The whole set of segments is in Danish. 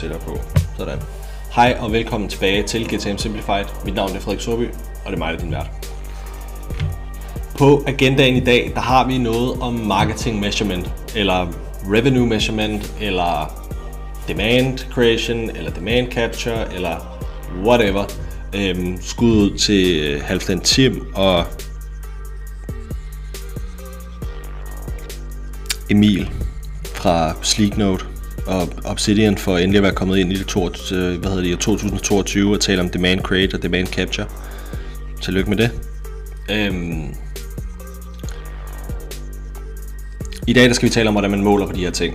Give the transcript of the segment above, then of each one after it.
tættere på. Sådan. Hej og velkommen tilbage til GTM Simplified. Mit navn er Frederik Sorby, og det er mig, der er din vært. På agendaen i dag, der har vi noget om marketing measurement, eller revenue measurement, eller demand creation, eller demand capture, eller whatever. Øhm, skud ud til øh, Halfdan Tim og Emil fra Sleeknote og Obsidian for endelig at være kommet ind i det to, øh, hvad hedder det, 2022 og tale om demand create og demand capture. Tillykke med det. Øhm. I dag der skal vi tale om, hvordan man måler på de her ting.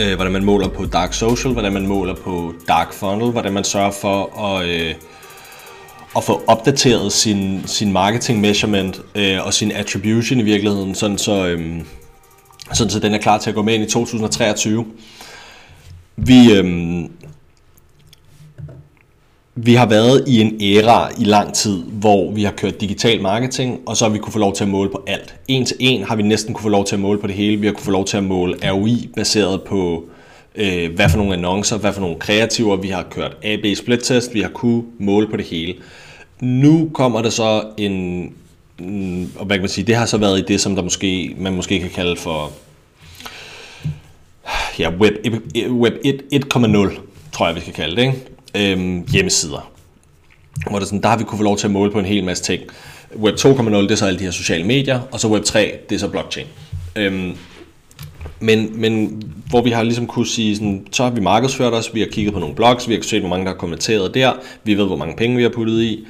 Øh, hvordan man måler på dark social, hvordan man måler på dark funnel, hvordan man sørger for at, øh, at få opdateret sin, sin marketing measurement øh, og sin attribution i virkeligheden, sådan så, øh, sådan så den er klar til at gå med ind i 2023. Vi, øhm, vi har været i en æra i lang tid, hvor vi har kørt digital marketing, og så har vi kunne få lov til at måle på alt. En til en har vi næsten kunne få lov til at måle på det hele. Vi har kunne få lov til at måle ROI baseret på, øh, hvad for nogle annoncer, hvad for nogle kreativer. Vi har kørt AB split test, vi har kunne måle på det hele. Nu kommer der så en, og hvad kan man sige, det har så været i det, som der måske, man måske kan kalde for ja, Web, web 1.0, tror jeg, vi skal kalde det, ikke? Øhm, hjemmesider. Hvor det sådan, der har vi kunne få lov til at måle på en hel masse ting. Web 2.0, det er så alle de her sociale medier, og så Web 3, det er så blockchain. Øhm, men, men hvor vi har ligesom kunne sige, sådan, så har vi markedsført os, vi har kigget på nogle blogs, vi har set, hvor mange der har kommenteret der, vi ved, hvor mange penge vi har puttet i.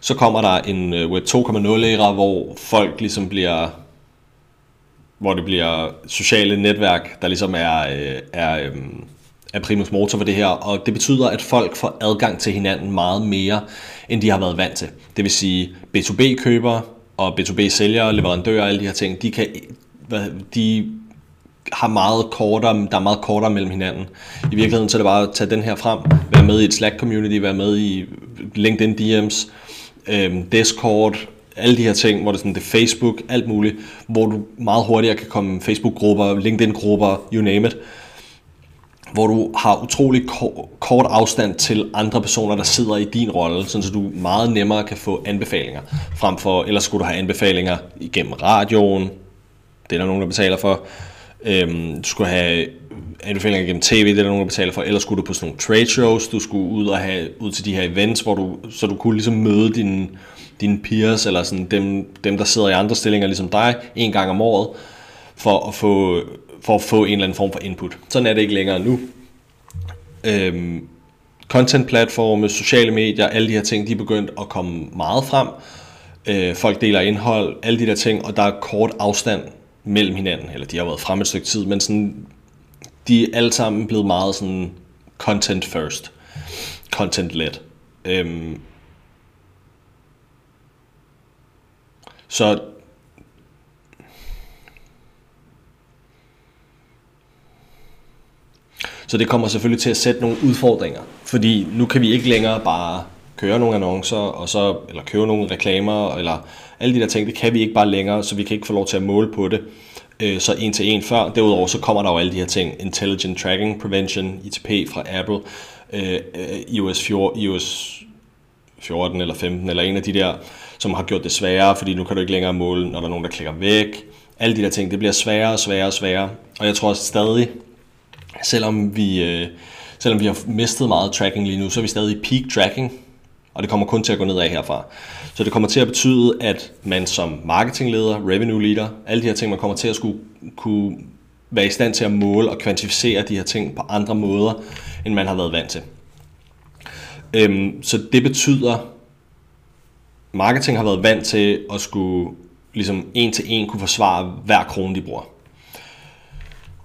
Så kommer der en øh, Web 2.0 æra, hvor folk ligesom bliver hvor det bliver sociale netværk, der ligesom er, øh, er, øh, er primus motor for det her, og det betyder, at folk får adgang til hinanden meget mere, end de har været vant til. Det vil sige, B2B-købere og B2B-sælgere, leverandører og alle de her ting, de, kan, de har meget kortere, der er meget kortere mellem hinanden. I virkeligheden så er det bare at tage den her frem, være med i et Slack-community, være med i LinkedIn DM's, øh, Discord, alle de her ting, hvor det er, sådan, det er Facebook, alt muligt, hvor du meget hurtigere kan komme Facebook-grupper, LinkedIn-grupper, you name it, hvor du har utrolig kort afstand til andre personer, der sidder i din rolle, så du meget nemmere kan få anbefalinger, frem for, ellers skulle du have anbefalinger igennem radioen, det er der nogen, der betaler for, øhm, du skulle have anbefalinger gennem tv, det er der nogen, der betaler for, ellers skulle du på sådan nogle trade shows, du skulle ud og have ud til de her events, hvor du, så du kunne ligesom møde dine dine peers, eller sådan dem, dem, der sidder i andre stillinger ligesom dig, en gang om året, for at få, for at få en eller anden form for input. Sådan er det ikke længere nu. Øhm, content-platforme, sociale medier, alle de her ting, de er begyndt at komme meget frem. Øh, folk deler indhold, alle de der ting, og der er kort afstand mellem hinanden, eller de har været frem et stykke tid, men sådan, de er alle sammen blevet meget sådan content first, content led. Øhm, Så Så det kommer selvfølgelig til at sætte nogle udfordringer, fordi nu kan vi ikke længere bare køre nogle annoncer, og så, eller købe nogle reklamer, eller alle de der ting, det kan vi ikke bare længere, så vi kan ikke få lov til at måle på det øh, så en til en før. Derudover så kommer der jo alle de her ting, Intelligent Tracking Prevention, ITP fra Apple, øh, iOS, 14, iOS 14 eller 15, eller en af de der som har gjort det sværere, fordi nu kan du ikke længere måle, når der er nogen, der klikker væk. Alle de der ting, det bliver sværere og sværere og sværere. Og jeg tror også stadig, selvom vi, øh, selvom vi har mistet meget tracking lige nu, så er vi stadig i peak tracking, og det kommer kun til at gå nedad herfra. Så det kommer til at betyde, at man som marketingleder, revenue leader, alle de her ting, man kommer til at skulle kunne være i stand til at måle og kvantificere de her ting på andre måder, end man har været vant til. Øhm, så det betyder, marketing har været vant til at skulle ligesom en til en kunne forsvare hver krone, de bruger.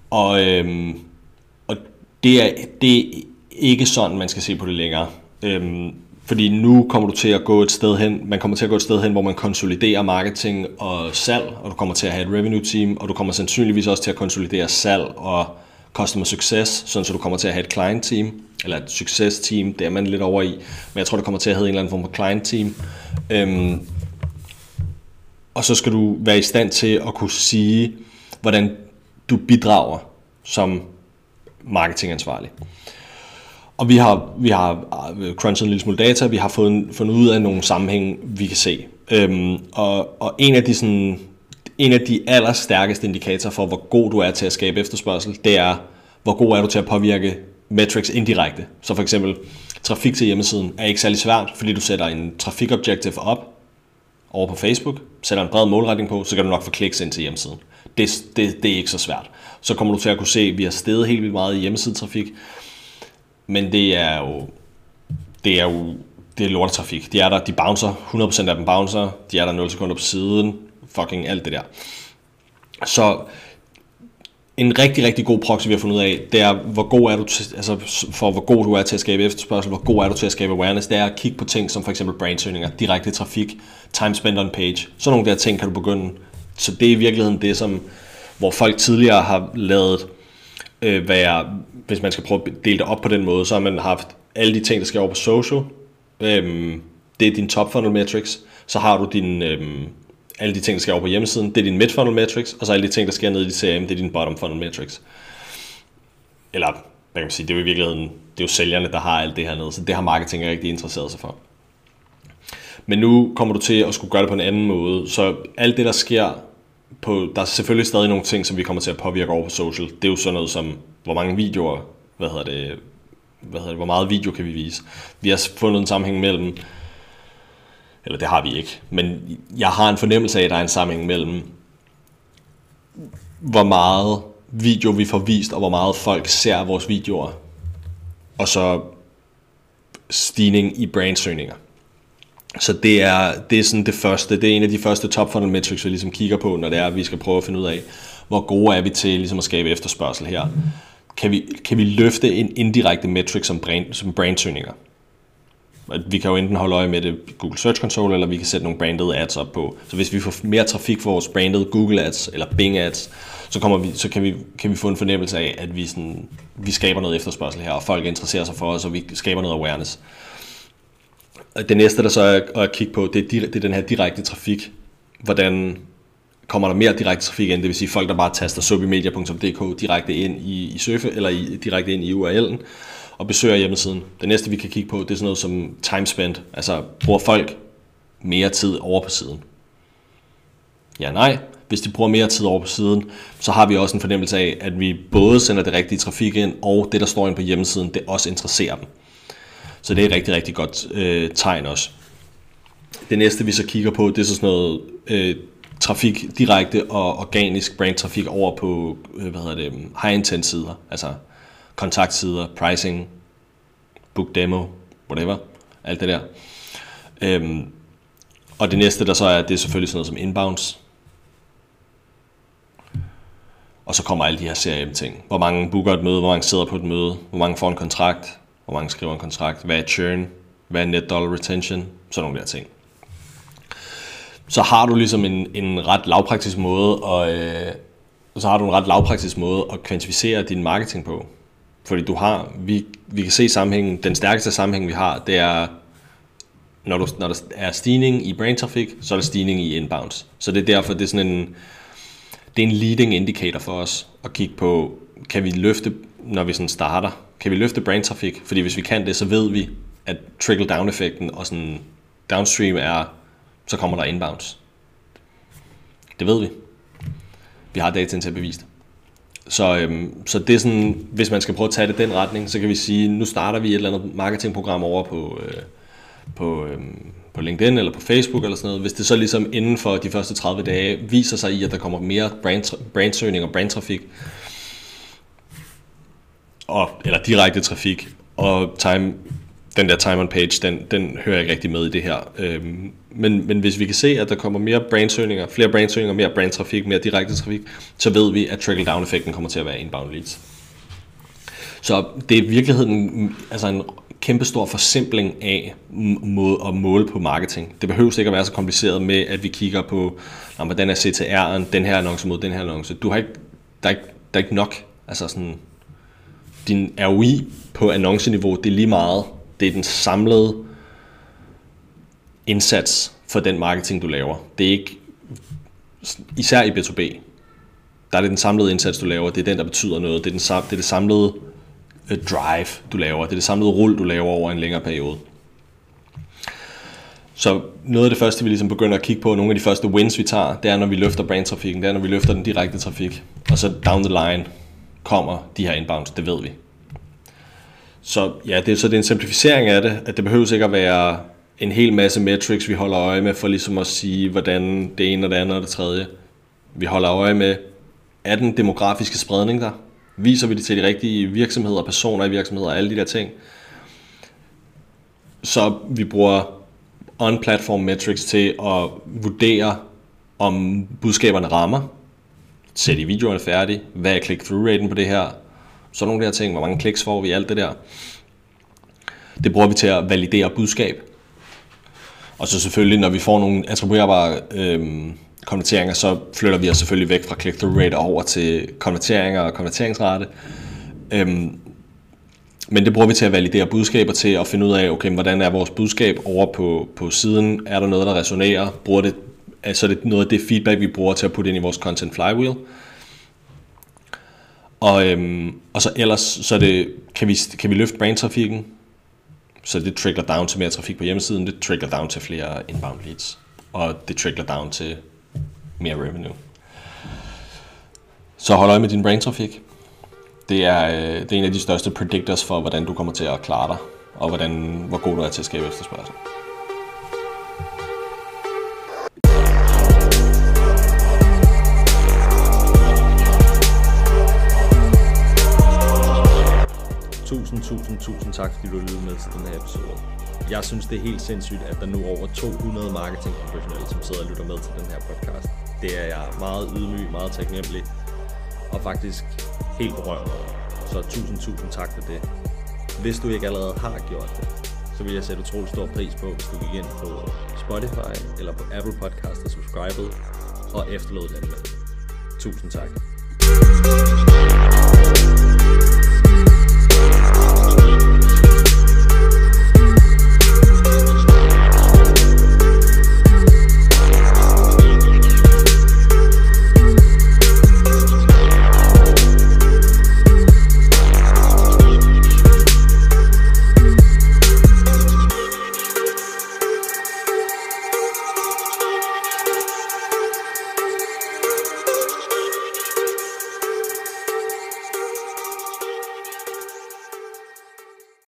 Og, øhm, og det, er, det er ikke sådan, man skal se på det længere. Øhm, fordi nu kommer du til at gå et sted hen, man kommer til at gå et sted hen, hvor man konsoliderer marketing og salg, og du kommer til at have et revenue team, og du kommer sandsynligvis også til at konsolidere salg og customer success, sådan så du kommer til at have et client team, eller et success team, det er man lidt over i, men jeg tror, det kommer til at have en eller anden form for client team. Øhm, og så skal du være i stand til at kunne sige, hvordan du bidrager som marketingansvarlig. Og vi har, vi har øh, crunchet en lille smule data, vi har fundet, fundet ud af nogle sammenhæng, vi kan se. Øhm, og, og en af de sådan, en af de allerstærkeste indikatorer for, hvor god du er til at skabe efterspørgsel, det er, hvor god er du til at påvirke metrics indirekte. Så for eksempel, trafik til hjemmesiden er ikke særlig svært, fordi du sætter en trafikobjektiv op over på Facebook, sætter en bred målretning på, så kan du nok få kliks ind til hjemmesiden. Det, det, det er ikke så svært. Så kommer du til at kunne se, at vi har steget helt vildt meget i hjemmesidetrafik, men det er jo, det er jo det er lortetrafik. De er der, de bouncer, 100% af dem bouncer, de er der 0 sekunder på siden, fucking alt det der. Så en rigtig, rigtig god proxy, vi har fundet ud af, det er, hvor god er du til, altså for hvor god du er til at skabe efterspørgsel, hvor god er du til at skabe awareness, det er at kigge på ting som for eksempel brandsøgninger, direkte trafik, time spent on page. Sådan nogle der ting kan du begynde. Så det er i virkeligheden det, som, hvor folk tidligere har lavet øh, være, hvis man skal prøve at dele det op på den måde, så har man haft alle de ting, der skal over på social. Øhm, det er din top funnel metrics. Så har du din, øhm, alle de ting, der skal over på hjemmesiden, det er din mid funnel metrics, og så alle de ting, der sker nede i dit CRM, det er din bottom funnel metrics. Eller, hvad kan man sige, det er jo i virkeligheden, det er jo sælgerne, der har alt det her nede, så det har marketing rigtig interesseret sig for. Men nu kommer du til at skulle gøre det på en anden måde, så alt det, der sker på, der er selvfølgelig stadig nogle ting, som vi kommer til at påvirke over på social. Det er jo sådan noget som, hvor mange videoer, hvad hedder det, hvad hedder det, hvor meget video kan vi vise. Vi har fundet en sammenhæng mellem, eller det har vi ikke, men jeg har en fornemmelse af, at der er en sammenhæng mellem, hvor meget video vi får vist, og hvor meget folk ser vores videoer, og så stigning i brandsøgninger. Så det er, det er sådan det første, det er en af de første top funnel metrics, vi ligesom kigger på, når det er, at vi skal prøve at finde ud af, hvor gode er vi til ligesom at skabe efterspørgsel her. Kan vi, kan vi løfte en indirekte metric som, brand, som brandsøgninger? Vi kan jo enten holde øje med det Google Search Console, eller vi kan sætte nogle branded ads op på. Så hvis vi får mere trafik for vores branded Google ads eller Bing ads, så, kommer vi, så kan, vi, kan vi få en fornemmelse af, at vi, sådan, vi skaber noget efterspørgsel her, og folk interesserer sig for os, og vi skaber noget awareness. Det næste, der så er at kigge på, det er, det er den her direkte trafik. Hvordan kommer der mere direkte trafik ind, det vil sige folk, der bare taster subimedia.dk direkte ind i, i surfe, eller i, direkte ind i URL'en, og besøger hjemmesiden. Det næste, vi kan kigge på, det er sådan noget som time spent. Altså, bruger folk mere tid over på siden? Ja, nej. Hvis de bruger mere tid over på siden, så har vi også en fornemmelse af, at vi både sender det rigtige trafik ind, og det, der står ind på hjemmesiden, det også interesserer dem. Så det er et rigtig, rigtig godt øh, tegn også. Det næste, vi så kigger på, det er så sådan noget øh, trafik direkte og organisk brandtrafik over på øh, hvad hedder det, high intent sider, altså kontaktsider, pricing, book demo, whatever, alt det der. Øhm, og det næste, der så er, det er selvfølgelig sådan noget som inbounds. Og så kommer alle de her CRM-ting. Hvor mange booker et møde, hvor mange sidder på et møde, hvor mange får en kontrakt, hvor mange skriver en kontrakt, hvad er churn, hvad er net dollar retention, sådan nogle der ting. Så har du ligesom en, en ret lavpraktisk måde, at, øh, så har du en ret lavpraktisk måde at kvantificere din marketing på. Fordi du har, vi, vi kan se sammenhængen, den stærkeste sammenhæng vi har, det er, når, du, når der er stigning i brain traffic, så er der stigning i inbounds. Så det er derfor, det er sådan en, det er en leading indicator for os at kigge på, kan vi løfte, når vi sådan starter, kan vi løfte brain traffic? Fordi hvis vi kan det, så ved vi, at trickle-down-effekten og sådan downstream er, så kommer der inbounds. Det ved vi. Vi har data til at bevise det. Så, øhm, så det er sådan, hvis man skal prøve at tage det den retning, så kan vi sige, nu starter vi et eller andet marketingprogram over på, øh, på, øh, på LinkedIn eller på Facebook eller sådan noget. Hvis det så ligesom inden for de første 30 dage viser sig i, at der kommer mere brand, brandsøgning og brandtrafik, og, eller direkte trafik, og time, den der time on page, den, den hører jeg ikke rigtig med i det her. Øhm, men, men hvis vi kan se, at der kommer mere brandsøgninger, flere brandsøgninger, mere brandtrafik, mere direkte trafik, så ved vi, at trickle-down-effekten kommer til at være inbound leads. Så det er i virkeligheden mm, altså en kæmpe stor forsimpling af måde at måle på marketing. Det behøver ikke at være så kompliceret med, at vi kigger på, hvordan er CTR'en, den her annonce mod den her annonce. Du har ikke, der, er ikke, der er ikke nok. Altså sådan, din ROI på annonceniveau, det er lige meget. Det er den samlede indsats for den marketing, du laver. Det er ikke, især i B2B, der er det den samlede indsats, du laver. Det er den, der betyder noget. Det er, den, det, er det samlede øh, drive, du laver. Det er det samlede rull, du laver over en længere periode. Så noget af det første, vi ligesom begynder at kigge på, nogle af de første wins, vi tager, det er, når vi løfter brandtrafikken, det er, når vi løfter den direkte trafik. Og så down the line kommer de her inbounds, det ved vi. Så ja, det, så det er en simplificering af det, at det behøves ikke at være en hel masse metrics, vi holder øje med, for ligesom at sige, hvordan det ene og det andet og det tredje. Vi holder øje med, er den demografiske spredning der? Viser vi det til de rigtige virksomheder, personer i virksomheder, alle de der ting? Så vi bruger on-platform metrics til at vurdere, om budskaberne rammer. Sæt i videoerne færdig. Hvad er click-through-raten på det her? Så nogle af de her ting. Hvor mange kliks får vi? Alt det der. Det bruger vi til at validere budskab. Og så selvfølgelig, når vi får nogle attribuerbare øhm, konverteringer, så flytter vi os selvfølgelig væk fra click-through rate over til konverteringer og konverteringsrate. Øhm, men det bruger vi til at validere budskaber til at finde ud af, okay, hvordan er vores budskab over på, på siden? Er der noget, der resonerer? Bruger det, altså det noget af det feedback, vi bruger til at putte ind i vores content flywheel. Og, øhm, og så ellers så det, kan, vi, kan vi løfte brandtrafikken, så det trickler down til mere trafik på hjemmesiden, det trickler down til flere inbound leads, og det trickler down til mere revenue. Så hold øje med din brandtrafik det er, øh, det er en af de største predictors for, hvordan du kommer til at klare dig, og hvordan, hvor god du er til at skabe efterspørgsel. Tusind, tusind, tusind tak, fordi du lyttede med til den her episode. Jeg synes, det er helt sindssygt, at der nu er over 200 marketingprofessionelle, som sidder og lytter med til den her podcast. Det er jeg meget ydmyg, meget taknemmelig og faktisk helt berørt over. Så tusind, tusind tak for det. Hvis du ikke allerede har gjort det, så vil jeg sætte utrolig stor pris på, hvis du gik ind på Spotify eller på Apple Podcast og subscribede og efterlod den med. Tusind tak.